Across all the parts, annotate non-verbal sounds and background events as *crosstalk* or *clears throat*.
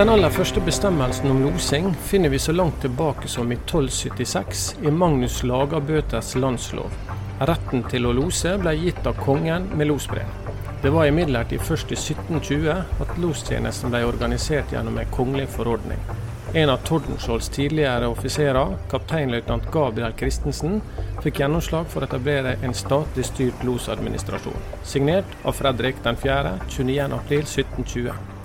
Den aller første bestemmelsen om losing finner vi så langt tilbake som i 1276 i Magnus Lagerbøters landslov. Retten til å lose ble gitt av kongen med losbrev. Det var imidlertid først i 1720 at lostjenesten ble organisert gjennom en kongelig forordning. En av Tordenskiolds tidligere offiserer, kapteinløytnant Gabriel Christensen, fikk gjennomslag for å etablere en statlig styrt losadministrasjon, signert av Fredrik 4. 29.4.1720.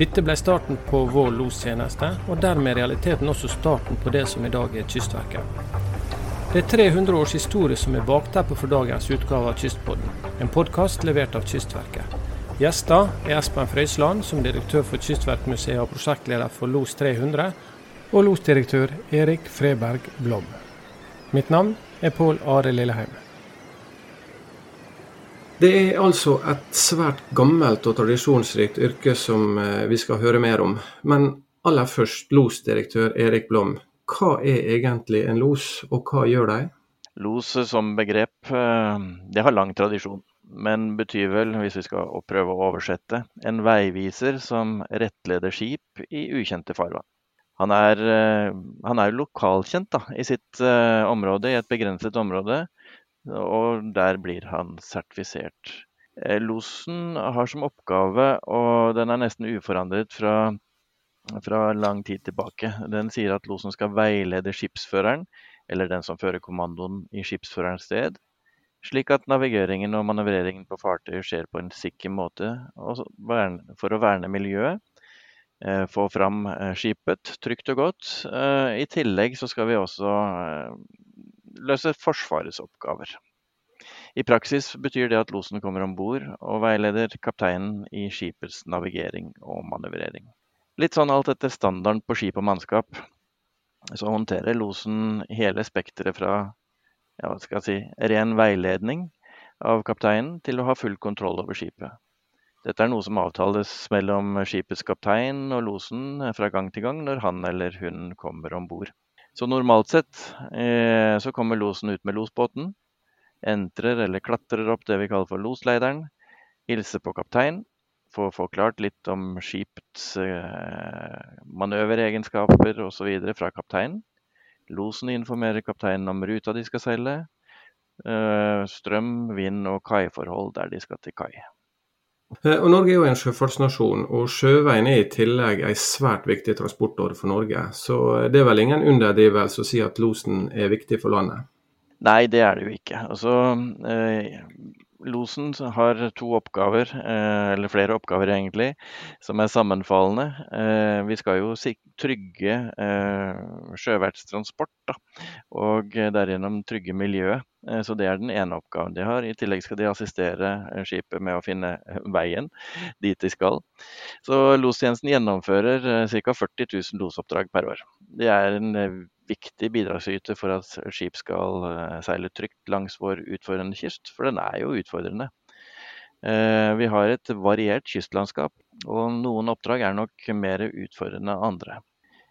Dette ble starten på vår lostjeneste, og dermed realiteten også starten på det som i dag er Kystverket. Det er 300 års historie som er bakteppet for dagens utgave av Kystpodden, en podkast levert av Kystverket. Gjester er Espen Frøysland, som direktør for Kystverkmuseet og prosjektleder for Los 300, og losdirektør Erik Freberg Blom. Mitt navn er Pål Are Lilleheim. Det er altså et svært gammelt og tradisjonsrikt yrke som eh, vi skal høre mer om. Men aller først, losdirektør Erik Blom. Hva er egentlig en los, og hva gjør de? Los som begrep eh, det har lang tradisjon, men betyr vel, hvis vi skal prøve å oversette, en veiviser som rettleder skip i ukjente farvann. Han er, eh, han er lokalkjent da, i sitt område, i et begrenset område og der blir han sertifisert. Eh, losen har som oppgave, og den er nesten uforandret fra, fra lang tid tilbake, den sier at losen skal veilede skipsføreren, eller den som fører kommandoen i skipsførerens sted, slik at navigeringen og manøvreringen på fartøyet skjer på en sikker måte for å verne miljøet. Eh, få fram eh, skipet trygt og godt. I tillegg så skal vi også løse Forsvarets oppgaver. I praksis betyr det at losen kommer om bord og veileder kapteinen i skipets navigering og manøvrering. Litt sånn alt etter standarden på skip og mannskap, så håndterer losen hele spekteret fra ja, si, ren veiledning av kapteinen til å ha full kontroll over skipet. Dette er noe som avtales mellom skipets kaptein og losen fra gang til gang når han eller hun kommer om bord. Så normalt sett eh, så kommer losen ut med losbåten, entrer eller klatrer opp det vi kaller for losleideren, hilser på kaptein, får forklart litt om skipets eh, manøveregenskaper osv. fra kapteinen. Losen informerer kapteinen om ruta de skal seile, eh, strøm, vind og kaiforhold der de skal til kai. Eh, og Norge er jo en sjøfartsnasjon, og sjøveien er i tillegg en svært viktig transportåre for Norge. Så det er vel ingen underdrivelse å si at losen er viktig for landet? Nei, det er det jo ikke. Altså, eh, Losen har to oppgaver, eh, eller flere oppgaver egentlig, som er sammenfallende. Eh, vi skal jo trygge eh, sjøvertstransport, og derigjennom trygge miljøet. Så det er den ene oppgaven de har. I tillegg skal de assistere skipet med å finne veien dit de skal. Så lostjenesten gjennomfører ca. 40 000 losoppdrag per år. Det er en viktig bidragsyter for at skip skal eh, seile trygt langs vår utfordrende kyst, for den er jo utfordrende. Eh, vi har et variert kystlandskap, og noen oppdrag er nok mer utfordrende enn andre.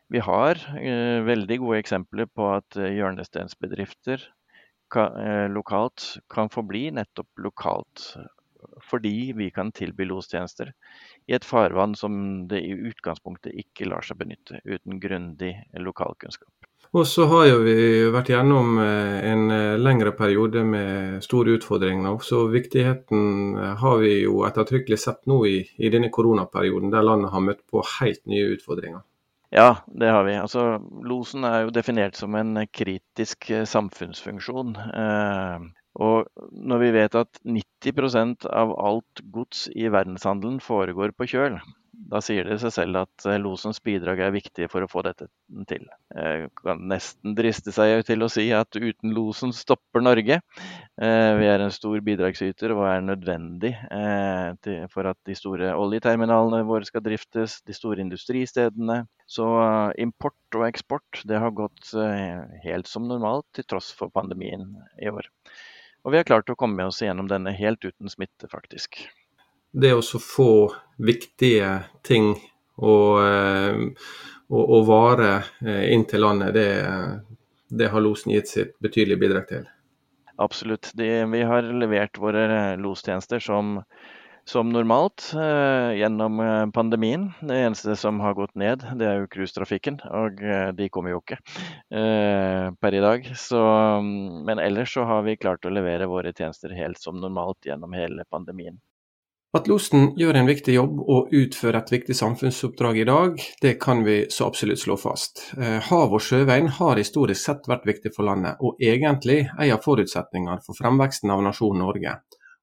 Vi har eh, veldig gode eksempler på at hjørnestensbedrifter lokalt kan forbli nettopp lokalt, fordi vi kan tilby lostjenester i et farvann som det i utgangspunktet ikke lar seg benytte uten grundig lokalkunnskap. Og så har jo vi vært gjennom eh, en eh, lengre periode med store utfordringer. Så viktigheten eh, har vi jo ettertrykkelig sett nå i, i denne koronaperioden, der landet har møtt på helt nye utfordringer. Ja, det har vi. Altså, losen er jo definert som en kritisk samfunnsfunksjon. og når vi vet at 90% av alt gods i verdenshandelen foregår på kjøl, da sier det seg selv at eh, losens bidrag er viktig for å få dette til. Jeg kan nesten driste seg til å si at uten losen stopper Norge. Eh, vi er en stor bidragsyter og er nødvendig eh, for at de store oljeterminalene våre skal driftes, de store industristedene. Så import og eksport det har gått helt som normalt til tross for pandemien i år. Og vi har klart å komme oss gjennom denne helt uten smitte, faktisk det å få viktige ting og, eh, og, og varer eh, inn til landet, det, det har losen gitt sitt betydelige bidrag til. Absolutt. De, vi har levert våre lostjenester som, som normalt eh, gjennom eh, pandemien. Det eneste som har gått ned, det er jo cruisetrafikken, og eh, de kommer jo ikke eh, per i dag. Så, mm, men ellers så har vi klart å levere våre tjenester helt som normalt gjennom hele pandemien. At losen gjør en viktig jobb og utfører et viktig samfunnsoppdrag i dag, det kan vi så absolutt slå fast. Eh, hav- og sjøveien har historisk sett vært viktig for landet, og egentlig en av forutsetningene for fremveksten av nasjonen Norge.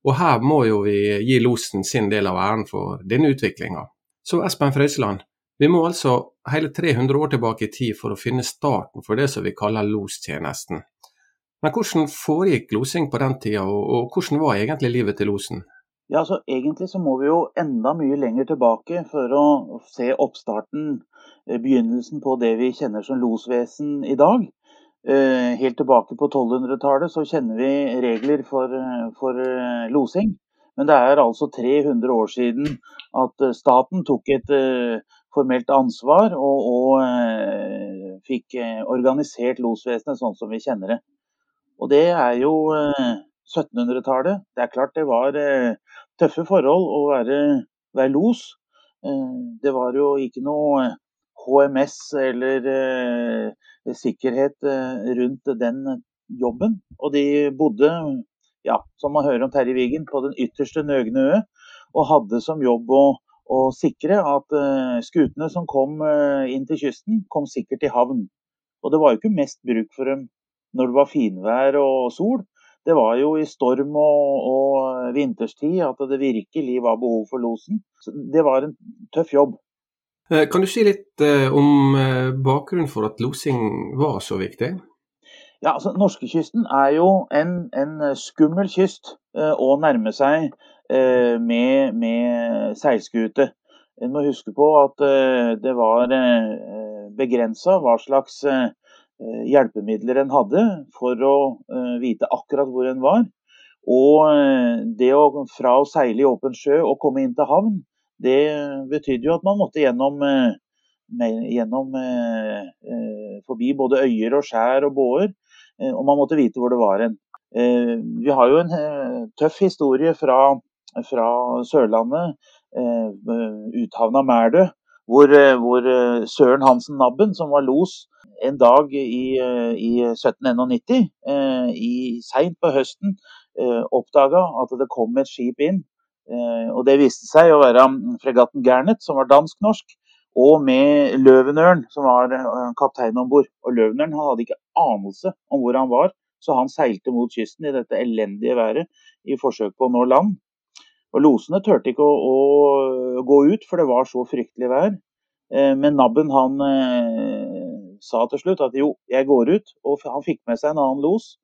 Og her må jo vi gi losen sin del av æren for denne utviklinga. Så Espen Frøysland, vi må altså hele 300 år tilbake i tid for å finne starten for det som vi kaller lostjenesten. Men hvordan foregikk losing på den tida, og hvordan var egentlig livet til losen? Ja, så Egentlig så må vi jo enda mye lenger tilbake for å se oppstarten, eh, begynnelsen på det vi kjenner som losvesen i dag. Eh, helt tilbake på 1200-tallet så kjenner vi regler for, for, eh, losing. Men det er altså 300 år siden at staten tok et formelt ansvar og, og fikk organisert losvesenet sånn som vi kjenner det. Og det er jo 1700-tallet. Det er klart det var tøffe forhold å være, være los. Det var jo ikke noe HMS eller sikkerhet eh, rundt den jobben. Og de bodde, ja, som man hører om Terje Wigen, på den ytterste Nøgne ø, og hadde som jobb å, å sikre at skutene som kom inn til kysten, kom sikkert i havn. Og det var jo ikke mest bruk for dem når det var finvær og sol. Det var jo i storm og, og vinterstid at det virkelig var behov for losen. Så det var en tøff jobb. Eh, kan du si litt eh, om eh, bakgrunnen for at losing var så viktig? Ja, altså Norskekysten er jo en, en skummel kyst å nærme seg med, med seilskute. En må huske på at det var begrensa hva slags hjelpemidler en hadde for å vite akkurat hvor en var. Og det å fra å seile i åpen sjø og komme inn til havn, det betydde jo at man måtte gjennom, eh, gjennom eh, eh, forbi både øyer og skjær og båer, og man måtte vite hvor det var en. Vi har jo en tøff historie fra, fra Sørlandet, uthavna Mærdø, hvor, hvor, Søren Hansen Nabben, som var los en dag i, i 1791, i, seint på høsten, oppdaga at det kom et skip inn Eh, og Det viste seg å være fregatten Gernet, som var dansk-norsk, og med Løvenørn, som var eh, kaptein om bord. Og Løvenørn hadde ikke anelse om hvor han var, så han seilte mot kysten i dette elendige været i forsøk på å nå land. Og Losene turte ikke å, å, gå ut, for det var så fryktelig vær. Eh, men Nabben han sa til slutt at jo, jeg går ut. Og han fikk med seg en annen los.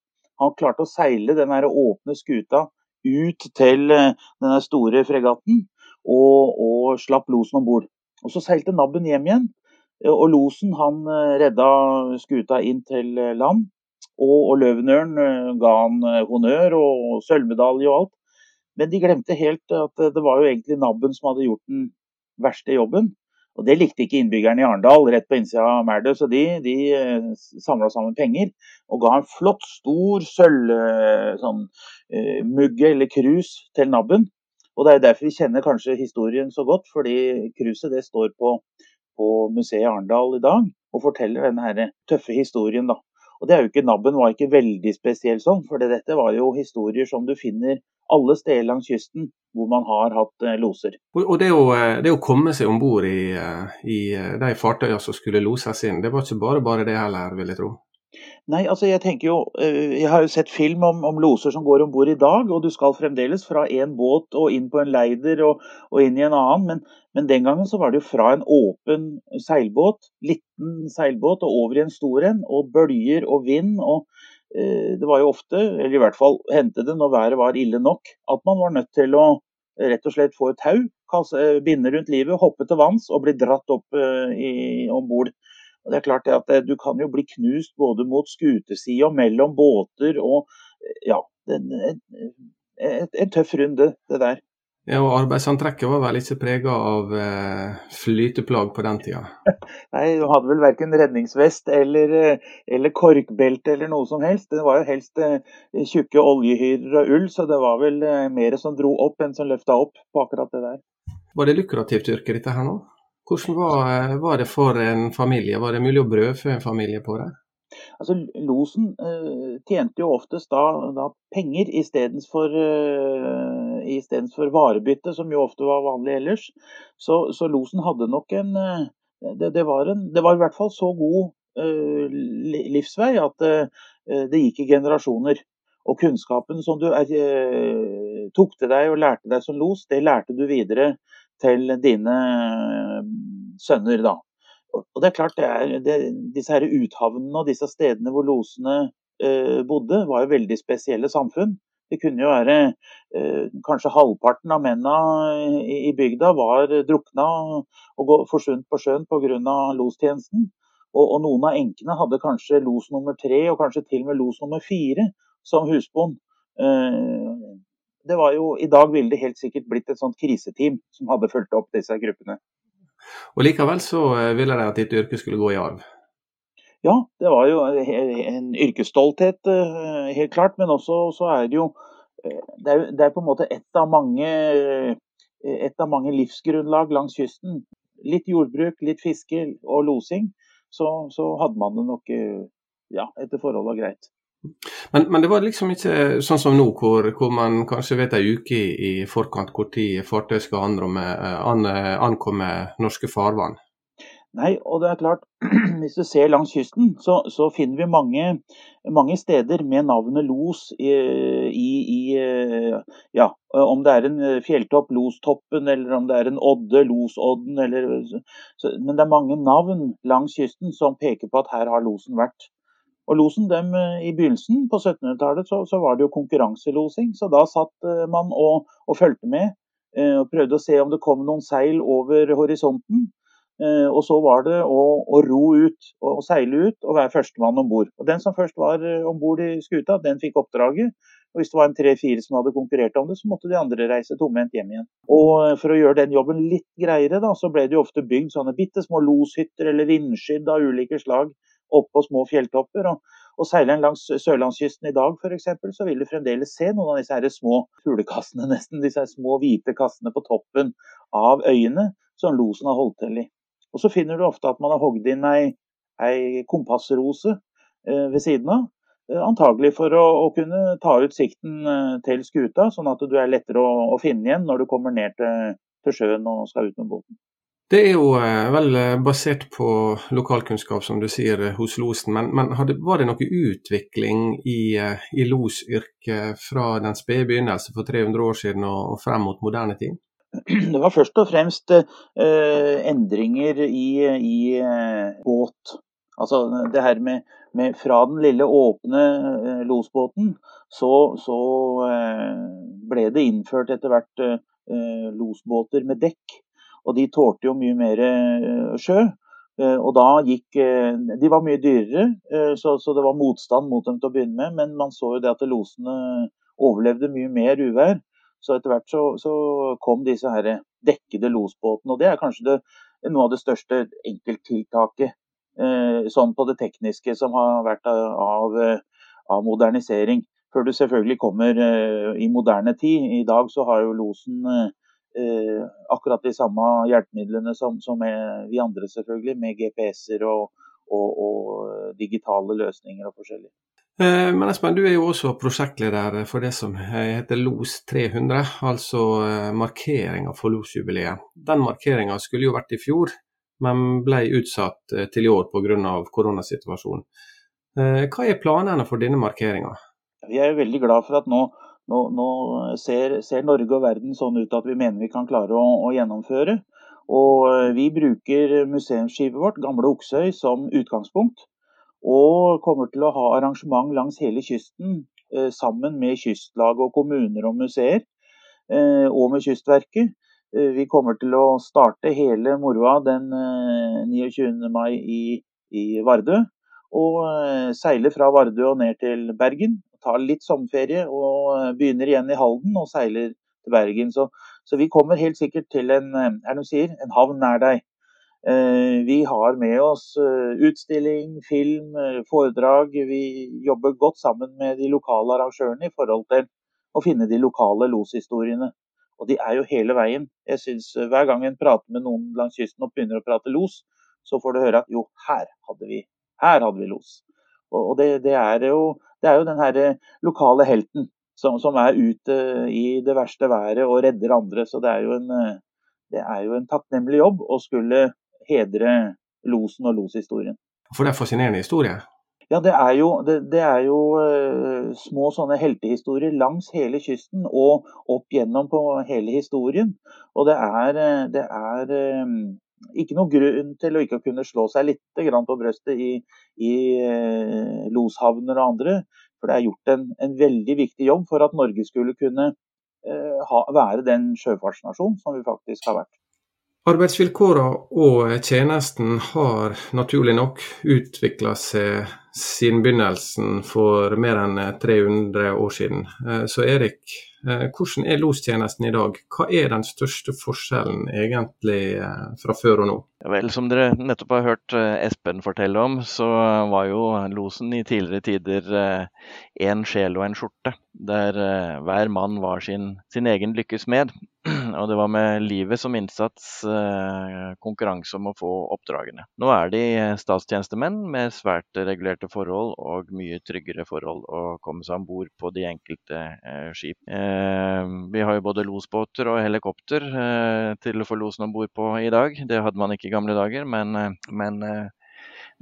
Han klarte å seile den åpne skuta ut til eh, denne store fregatten og, og slapp losen om bord. Og Så seilte nabben hjem igjen, eh, og losen han eh, redda skuta inn til land. Og, og Løvenørn ga han honnør og sølvmedalje og alt. Men de glemte helt at det var jo egentlig nabben som hadde gjort den verste jobben. Og Det likte ikke innbyggerne i Arendal, rett på innsida av Merdø, så de, de eh, samla sammen penger og ga en flott, stor sølvmugge sånn, uh, eller krus til nabben. Og Det er derfor vi kjenner kanskje historien så godt, fordi kruset det står på, på museet i Arendal i dag og forteller denne tøffe historien. da. Og det er jo ikke, Nabben var ikke veldig spesiell sånn, for dette var jo historier som du finner alle steder langs kysten hvor man har hatt eh, loser. Og det å, eh, det å komme seg om bord i, eh, i, de fartøyene som skulle loses inn, det var ikke bare bare det heller, vil jeg tro? Nei, altså jeg tenker jo Jeg har jo sett film om, om loser som går om bord i dag, og du skal fremdeles fra en båt og inn på en leider og, og inn i en annen. Men, men, den gangen så var det jo fra en åpen seilbåt, liten seilbåt, og over i en stor en. Og bølger og vind. og Eh, det var jo ofte, eller i hvert fall hendte det når været var ille nok, at man var nødt til å rett og slett få et tau, eh, binde rundt livet, hoppe til vanns og bli dratt opp eh, om bord. Det er klart at Du kan jo bli knust både mot skutesida og mellom båter. og ja, en, en, en tøff runde, det der. Ja, og Arbeidsantrekket var vel ikke prega av eh, flyteplagg på den tida? *laughs* Nei, du hadde vel verken redningsvest eller, eh, eller, korkbelte eller noe som helst. Det var jo helst eh, tjukke oljehyrer og ull, så det var vel eh, mer som dro opp enn som løfta opp på akkurat det der. Var det lukrativt yrke dette her nå? Hvordan var, eh, var, det for en familie? Var det mulig å brødfø en familie på det? Altså, Losen uh, tjente jo oftest da, da penger istedenfor uh, varebytte, som jo ofte var vanlig ellers. Så, så losen hadde nok en uh, det, det, var en det var i hvert fall så god uh, livsvei at det gikk i generasjoner. Og kunnskapen som du tok til deg og lærte deg som los, det lærte du videre til dine sønner. da. Og det er klart, det er, det, Disse her uthavnene og disse stedene hvor losene eh, bodde, var jo veldig spesielle samfunn. Det kunne jo være eh, Kanskje halvparten av mennene i, i bygda var drukna og forsvunnet på sjøen pga. lostjenesten. Og, og, noen av enkene hadde kanskje los nummer tre og kanskje til og med los nummer fire som husbond. Eh, det var jo, I dag ville det helt sikkert blitt et sånt kriseteam som hadde fulgt opp disse gruppene. Og Likevel så eh, ville de at ditt yrke skulle gå i arv? Ja, det var jo en yrkesstolthet, eh, helt klart. Men også så er det jo eh, det er, det er på en måte ett av mange et av mange livsgrunnlag langs kysten. Litt jordbruk, litt fiske og losing. Så, så hadde man det nok ja, etter forhold greit. Men, men, det var liksom ikke sånn som nå, hvor, hvor man kanskje vet ei uke i, i forkant tid fartøy skal anromme, eh, an, ankomme norske farvann? Nei, og det er klart, *clears throat* hvis du ser langs kysten, så, så finner vi mange, mange, steder med navnet Los i, i, i, Ja, om det er en fjelltopp, Lostoppen, eller om det er en odde, Losodden, eller så, Men det er mange navn langs kysten som peker på at her har losen vært. Og losen dem, eh, I begynnelsen, på 1700-tallet, så, så, var det jo konkurranselosing. Så da satt eh, man og, og fulgte med eh, og prøvde å se om det kom noen seil over horisonten. Og så var det å, å ro ut og seile ut og være førstemann om bord. Den som først var om bord i skuta, den fikk oppdraget. Og hvis det var en tre-fire som hadde konkurrert om det, så måtte de andre reise tomhendt hjem igjen. Og for å gjøre den jobben litt greiere, da, så ble det jo ofte bygd sånne bitte små loshytter eller vindskydd av ulike slag oppå små fjelltopper. Og, og seiler en langs sørlandskysten i dag f.eks., så vil du fremdeles se noen av disse her små fuglekassene, *laughs* nesten. Disse her små hvite kassene på toppen av øyene som losen har holdt til i. Og så finner du ofte at man har hogd inn ei, ei kompassrose eh, ved siden av. Eh, antagelig for å, å, kunne ta ut sikten eh, til skuta, sånn at du er lettere å, å finne igjen når du kommer ned til, til sjøen og skal ut med båten. Det er jo eh, vel eh, basert på lokalkunnskap, som du sier, eh, hos losen. Men, men var det noe utvikling i, i losyrket fra den spede begynnelse for 300 år siden og, frem mot moderne tid? Det var først og fremst eh, endringer i, i eh, båt. Altså det her med, med fra den lille åpne eh, losbåten, så, så ble det innført etter hvert losbåter med dekk og de tålte jo mye mer eh, sjø. Eh, og da gikk eh, De var mye dyrere, så, så, det var motstand mot dem til å begynne med. Men man så jo det at losene overlevde mye mer uvær. Så etter hvert så, så kom disse her dekkede losbåtene. Og det er kanskje det, noe av det største enkelttiltaket sånn på det tekniske som har vært av, av modernisering. Før du selvfølgelig kommer i moderne tid. I dag så har jo losen eh, akkurat de samme hjelpemidlene som, som vi andre, selvfølgelig, med GPS-er og, og, og, digitale løsninger og forskjellig. Eh, men Espen, du er jo også prosjektleder for det som heter LOS 300, altså eh, markeringa for LOS-jubileet. Den markeringa skulle jo vært i fjor, men ble utsatt eh, til i år pga. koronasituasjonen. Hva er planene for denne markeringa? Vi er jo veldig glad for at nå nå, nå ser, ser, Norge og verden sånn ut at vi mener vi kan klare å, å gjennomføre. Og eh, vi bruker museumsskipet vårt, Gamle Oksøy, som utgangspunkt. Og kommer til å ha arrangement langs hele kysten eh, sammen med kystlag og kommuner og museer. Eh, og med Kystverket. Vi kommer til å starte hele moroa den 29. Eh, mai i, i Vardø. Og seile fra Vardø og ned til Bergen tar litt sommerferie og begynner igjen i Halden og seiler til Bergen. Så, Så vi kommer helt sikkert til en, det sier, en havn nær deg. Vi har med oss utstilling, film, foredrag. Vi jobber godt sammen med de lokale arrangørene i forhold til å finne de lokale loshistoriene. Og de er jo hele veien. Jeg synes Hver gang en prater med noen langs kysten og begynner å prate los, så får du høre at jo, her hadde vi, her hadde vi los. Og det, det, er jo, det, er jo, den her lokale helten som, som, er ute i det verste været og redder andre. Så det er jo en, det er jo en takknemlig jobb å skulle hedre losen og loshistorien. For det er fascinerende historie? Ja, det er jo, det, det er jo uh, små sånne heltehistorier langs hele kysten og opp gjennom på hele historien. Og det er, det er um, ikke noe grunn til å ikke kunne slå seg litt på brøstet i, i uh, loshavner og andre. For det er gjort en, en, veldig viktig jobb for at Norge skulle kunne eh, ha, være den sjøfartsnasjonen som vi faktisk har vært. Arbeidsvilkårene og tjenesten har naturlig nok utvikla seg siden begynnelsen for mer enn 300 år siden. Eh, så Erik, eh, hvordan er lostjenesten i dag? Hva er den største forskjellen egentlig eh, fra før og nå? Vel, Som dere nettopp har hørt Espen fortelle om, så var jo losen i tidligere tider én sjel og en skjorte. Der hver mann var sin, sin egen lykkes med. Og det var med livet som innsats konkurranse om å få oppdragene. Nå er de statstjenestemenn med svært regulerte forhold og mye tryggere forhold å komme seg om bord på de enkelte skip. Vi har jo både losbåter og helikopter til å få losen om bord på i dag. Det hadde man ikke i gamle dager, men, eh, men eh,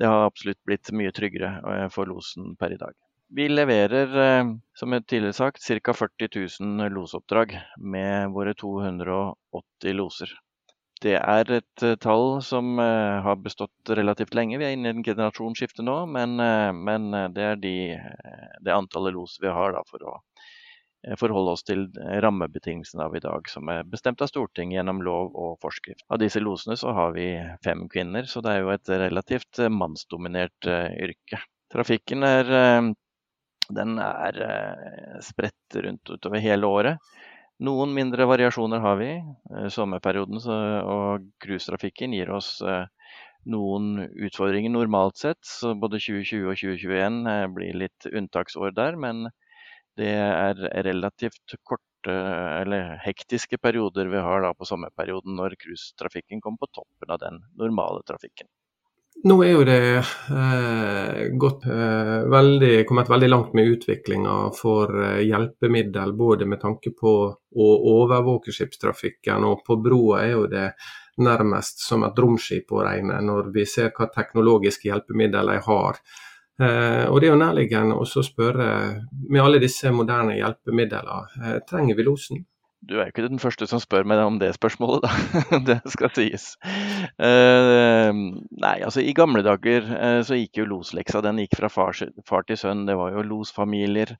det har absolutt blitt mye tryggere eh, for losen per i dag. Vi leverer, som jeg tidligere sagt, ca. 40 000 losoppdrag med våre 280 loser. Det er et tall som har bestått relativt lenge. Vi er inne i en generasjonsskifte nå, men, men det er de, det antallet los vi har da, for å Eh, forholde oss til eh, rammebetingelsene av i dag, som er bestemt av Stortinget gjennom lov og forskrift. Av disse losene så har vi fem kvinner, så det er jo et relativt eh, mannsdominert yrke. Trafikken er, den er spredt rundt utover hele året. Noen mindre variasjoner har vi. Sommerperioden og cruisetrafikken gir oss noen utfordringer normalt sett. Så både 2020 og 2021 blir litt unntaksår der. Men det er relativt korte eller hektiske perioder vi har da på sommerperioden når cruisetrafikken kommer på toppen av den normale trafikken. Nå er jo det eh, gått, eh, veldig, kommet veldig langt med utviklinga for eh, hjelpemiddel, både med tanke på å overvåke skipstrafikken, og på broa er jo det nærmest som et romskip å regne, når vi ser hva teknologiske hjelpemidler de har. Eh, og Det er jo nærliggende å spørre, med alle disse moderne hjelpemidlene, eh, trenger vi losen? Du er jo ikke den første som spør meg om det spørsmålet, da. *laughs* det skal sies. Uh, nei, altså i gamle dager uh, så gikk jo losleksa den gikk fra far, far til sønn. Det var jo losfamilier.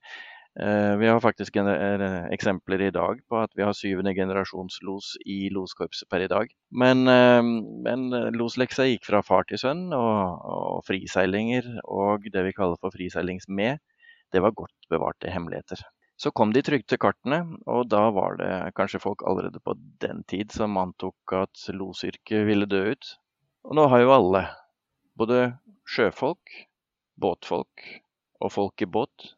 Eh, vi har faktisk eh, eksempler i dag på at vi har syvende generasjons los i loskorpset per i dag. Men, eh, men losleksa gikk fra far til sønn, og, og friseilinger og det vi kaller for friseilingsmed, det var godt bevarte hemmeligheter. Så kom de trykte kartene, og da var det kanskje folk allerede på den tid som antok at losyrket ville dø ut. Og nå har jo alle, både sjøfolk, båtfolk og folk i båt,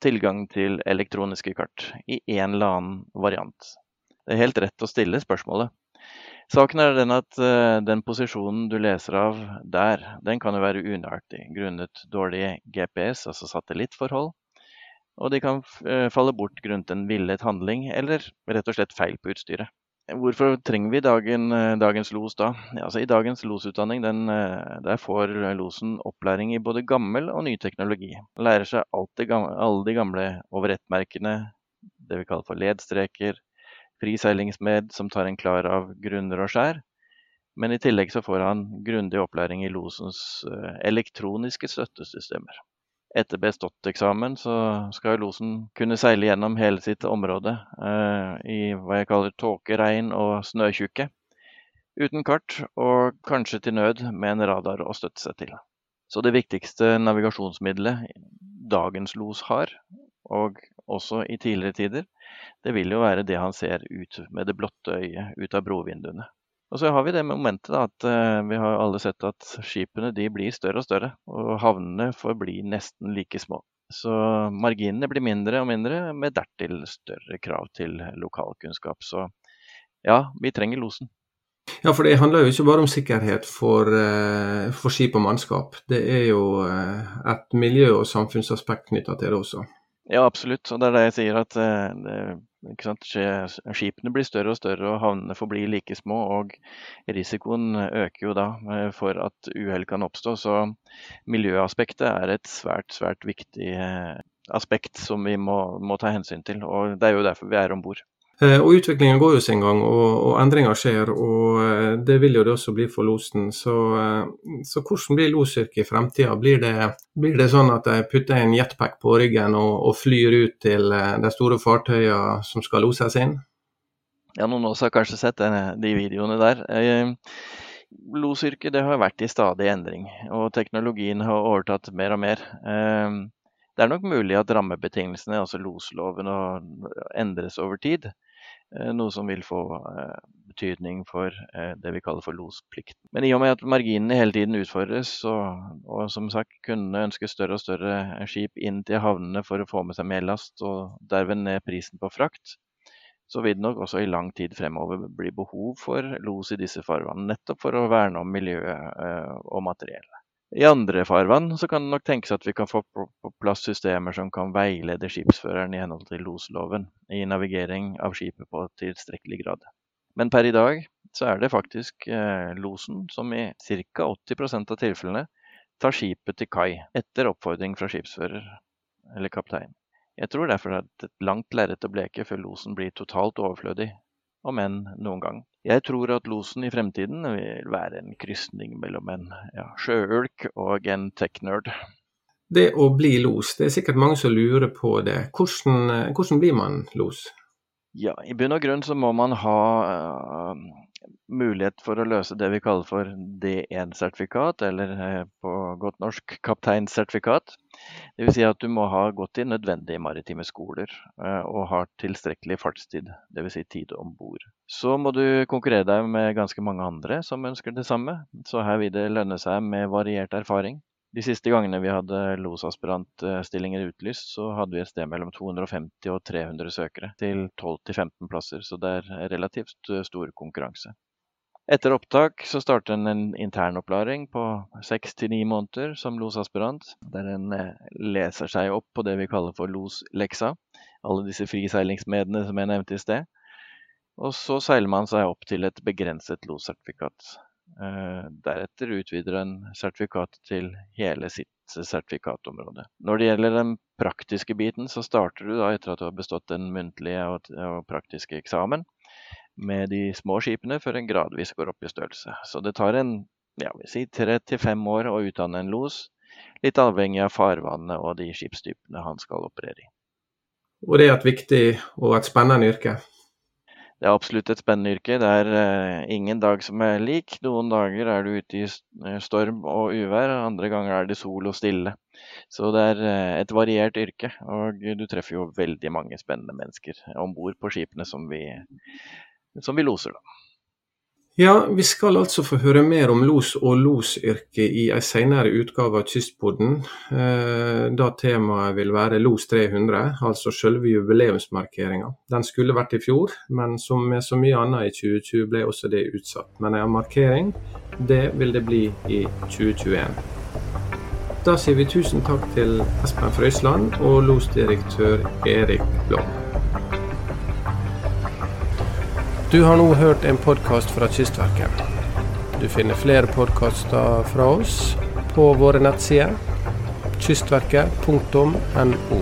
tilgang til elektroniske kart i en eller annen variant. Det er helt rett å stille spørsmålet. Saken er den at uh, den posisjonen du leser av der, den kan jo være unøyaktig grunnet dårlig GPS, altså satellittforhold. Og de kan uh, falle bort grunnet en villet handling eller rett og slett feil på utstyret. Hvorfor trenger vi dagen, eh, dagens los da? Ja, altså I dagens losutdanning den, eh, der får losen opplæring i både gammel og ny teknologi. Lærer seg gamle, alle de gamle over-ett-merkene, det vi kaller for ledstreker, friseilingsmed som tar en klar av grunner og skjær. Men i tillegg så får han grundig opplæring i losens eh, elektroniske støttesystemer. Etter bestått eksamen så skal losen kunne seile gjennom hele sitt område eh, i hva jeg kaller tåke, regn og snøtjukke. Uten kart, og kanskje til nød med en radar å støtte seg til. Så det viktigste navigasjonsmiddelet dagens los har, og også i tidligere tider, det vil jo være det han ser ut med det blotte øyet ut av brovinduene. Og så har vi det momentet da, at uh, vi har alle sett at skipene blir større og større, og havnene forblir nesten like små. Så marginene blir mindre og mindre, med dertil større krav til lokalkunnskap. Så ja, vi trenger losen. Ja, for det handler jo ikke bare om sikkerhet for, uh, for skip og mannskap. Det er jo uh, et miljø- og samfunnsaspekt knytta til det også. Ja, absolutt. Og det er det jeg sier at det, Skipene blir større og større, og havnene forblir like små. Og risikoen øker jo da eh, for at uhell kan oppstå. Så miljøaspektet er et svært, svært viktig eh, aspekt som vi må, må ta hensyn til. Og det er jo derfor vi er om bord. Eh, og Utviklingen går jo sin gang, og, og, endringer skjer. og eh, Det vil jo det også bli for losen. Så, eh, så hvordan blir losyrket i fremtida? Blir, blir, det sånn at de putter en jetpack på ryggen og, og flyr ut til de store fartøyene som skal loses inn? Ja, noen oss har kanskje sett de videoene der. Losyrket har vært i stadig endring, og teknologien har overtatt mer og mer. Det er nok mulig at rammebetingelsene, altså losloven, endres over tid. Eh, noe som vil få eh, betydning for eh, det vi kaller for losplikt. Men i og med at marginene hele tiden utfordres, og, og som sagt kundene ønsker større og større skip inn til havnene for å få med seg mer last, og derved ned prisen på frakt, så vil det nok også i lang tid fremover bli behov for los i disse farvannene, nettopp for å verne om miljøet og materiellet. I andre farvann så kan det nok tenkes at vi kan få på, plass systemer som kan veilede skipsføreren i henhold til losloven i navigering av skipet på tilstrekkelig grad. Men per i dag så er det faktisk eh, losen som i ca. 80% av tilfellene tar skipet til kai etter oppfordring fra skipsfører eller kaptein. Jeg tror derfor det er et langt lerret å bleke før losen blir totalt overflødig, om enn noen gang. Jeg tror at losen i fremtiden vil være en krysning mellom en ja, sjøulk og en tech-nerd. Det å bli los, det er sikkert mange som lurer på det. Hvordan, hvordan blir man los? Ja, I bunn og grunn så må man ha uh, mulighet for å løse det vi kaller for D1-sertifikat, eller uh, på godt norsk kapteinsertifikat. Dvs. Si at du må ha gått i nødvendige maritime skoler eh, og har tilstrekkelig fartstid, dvs. Si tid om bord. Så må du konkurrere deg med ganske mange andre som ønsker det samme, så her vil det lønne seg med variert erfaring. De siste gangene vi hadde losaspirantstillinger utlyst, så hadde vi et sted mellom 250 og 300 søkere til 12-15 plasser, så det er relativt stor konkurranse. Etter opptak så starter en en internopplæring på seks til ni måneder som losaspirant, der en eh, leser seg opp på det vi kaller for losleksa. Alle disse friseilingsmedene som jeg nevnte i sted. Og så seiler man seg opp til et begrenset lossertifikat. Eh, deretter utvider en sertifikatet til hele sitt sertifikatområde. Når det gjelder den praktiske biten, så starter du da etter at du har bestått den muntlige og praktiske eksamen med de små skipene før en gradvis går opp i størrelse. Så det tar en ja, si tre til fem år å utdanne en los, litt avhengig av farvannet og de skipstypene han skal operere i. Og det er et viktig og et spennende yrke? Det er absolutt et spennende yrke. Det er uh, ingen dag som er lik. Noen dager er du ute i eh, storm og uvær, andre ganger er det sol og stille. Så det er uh, et variert yrke, og du treffer jo veldig mange spennende mennesker om bord på skipene som vi som vi loser, da. Ja, vi skal altså få høre mer om los og losyrket i en senere utgave av Kystpodden. Eh, da temaet vil være Los 300, altså selve jubileumsmarkeringa. Den skulle vært i fjor, men som med så mye annet i 2020 ble også det utsatt. Men en markering, det vil det bli i 2021. Da sier vi tusen takk til Espen Frøysland og losdirektør Erik Blom. Du har nå hørt en podkast fra Kystverket. Du finner flere podkaster fra oss på våre nettsider kystverket.no.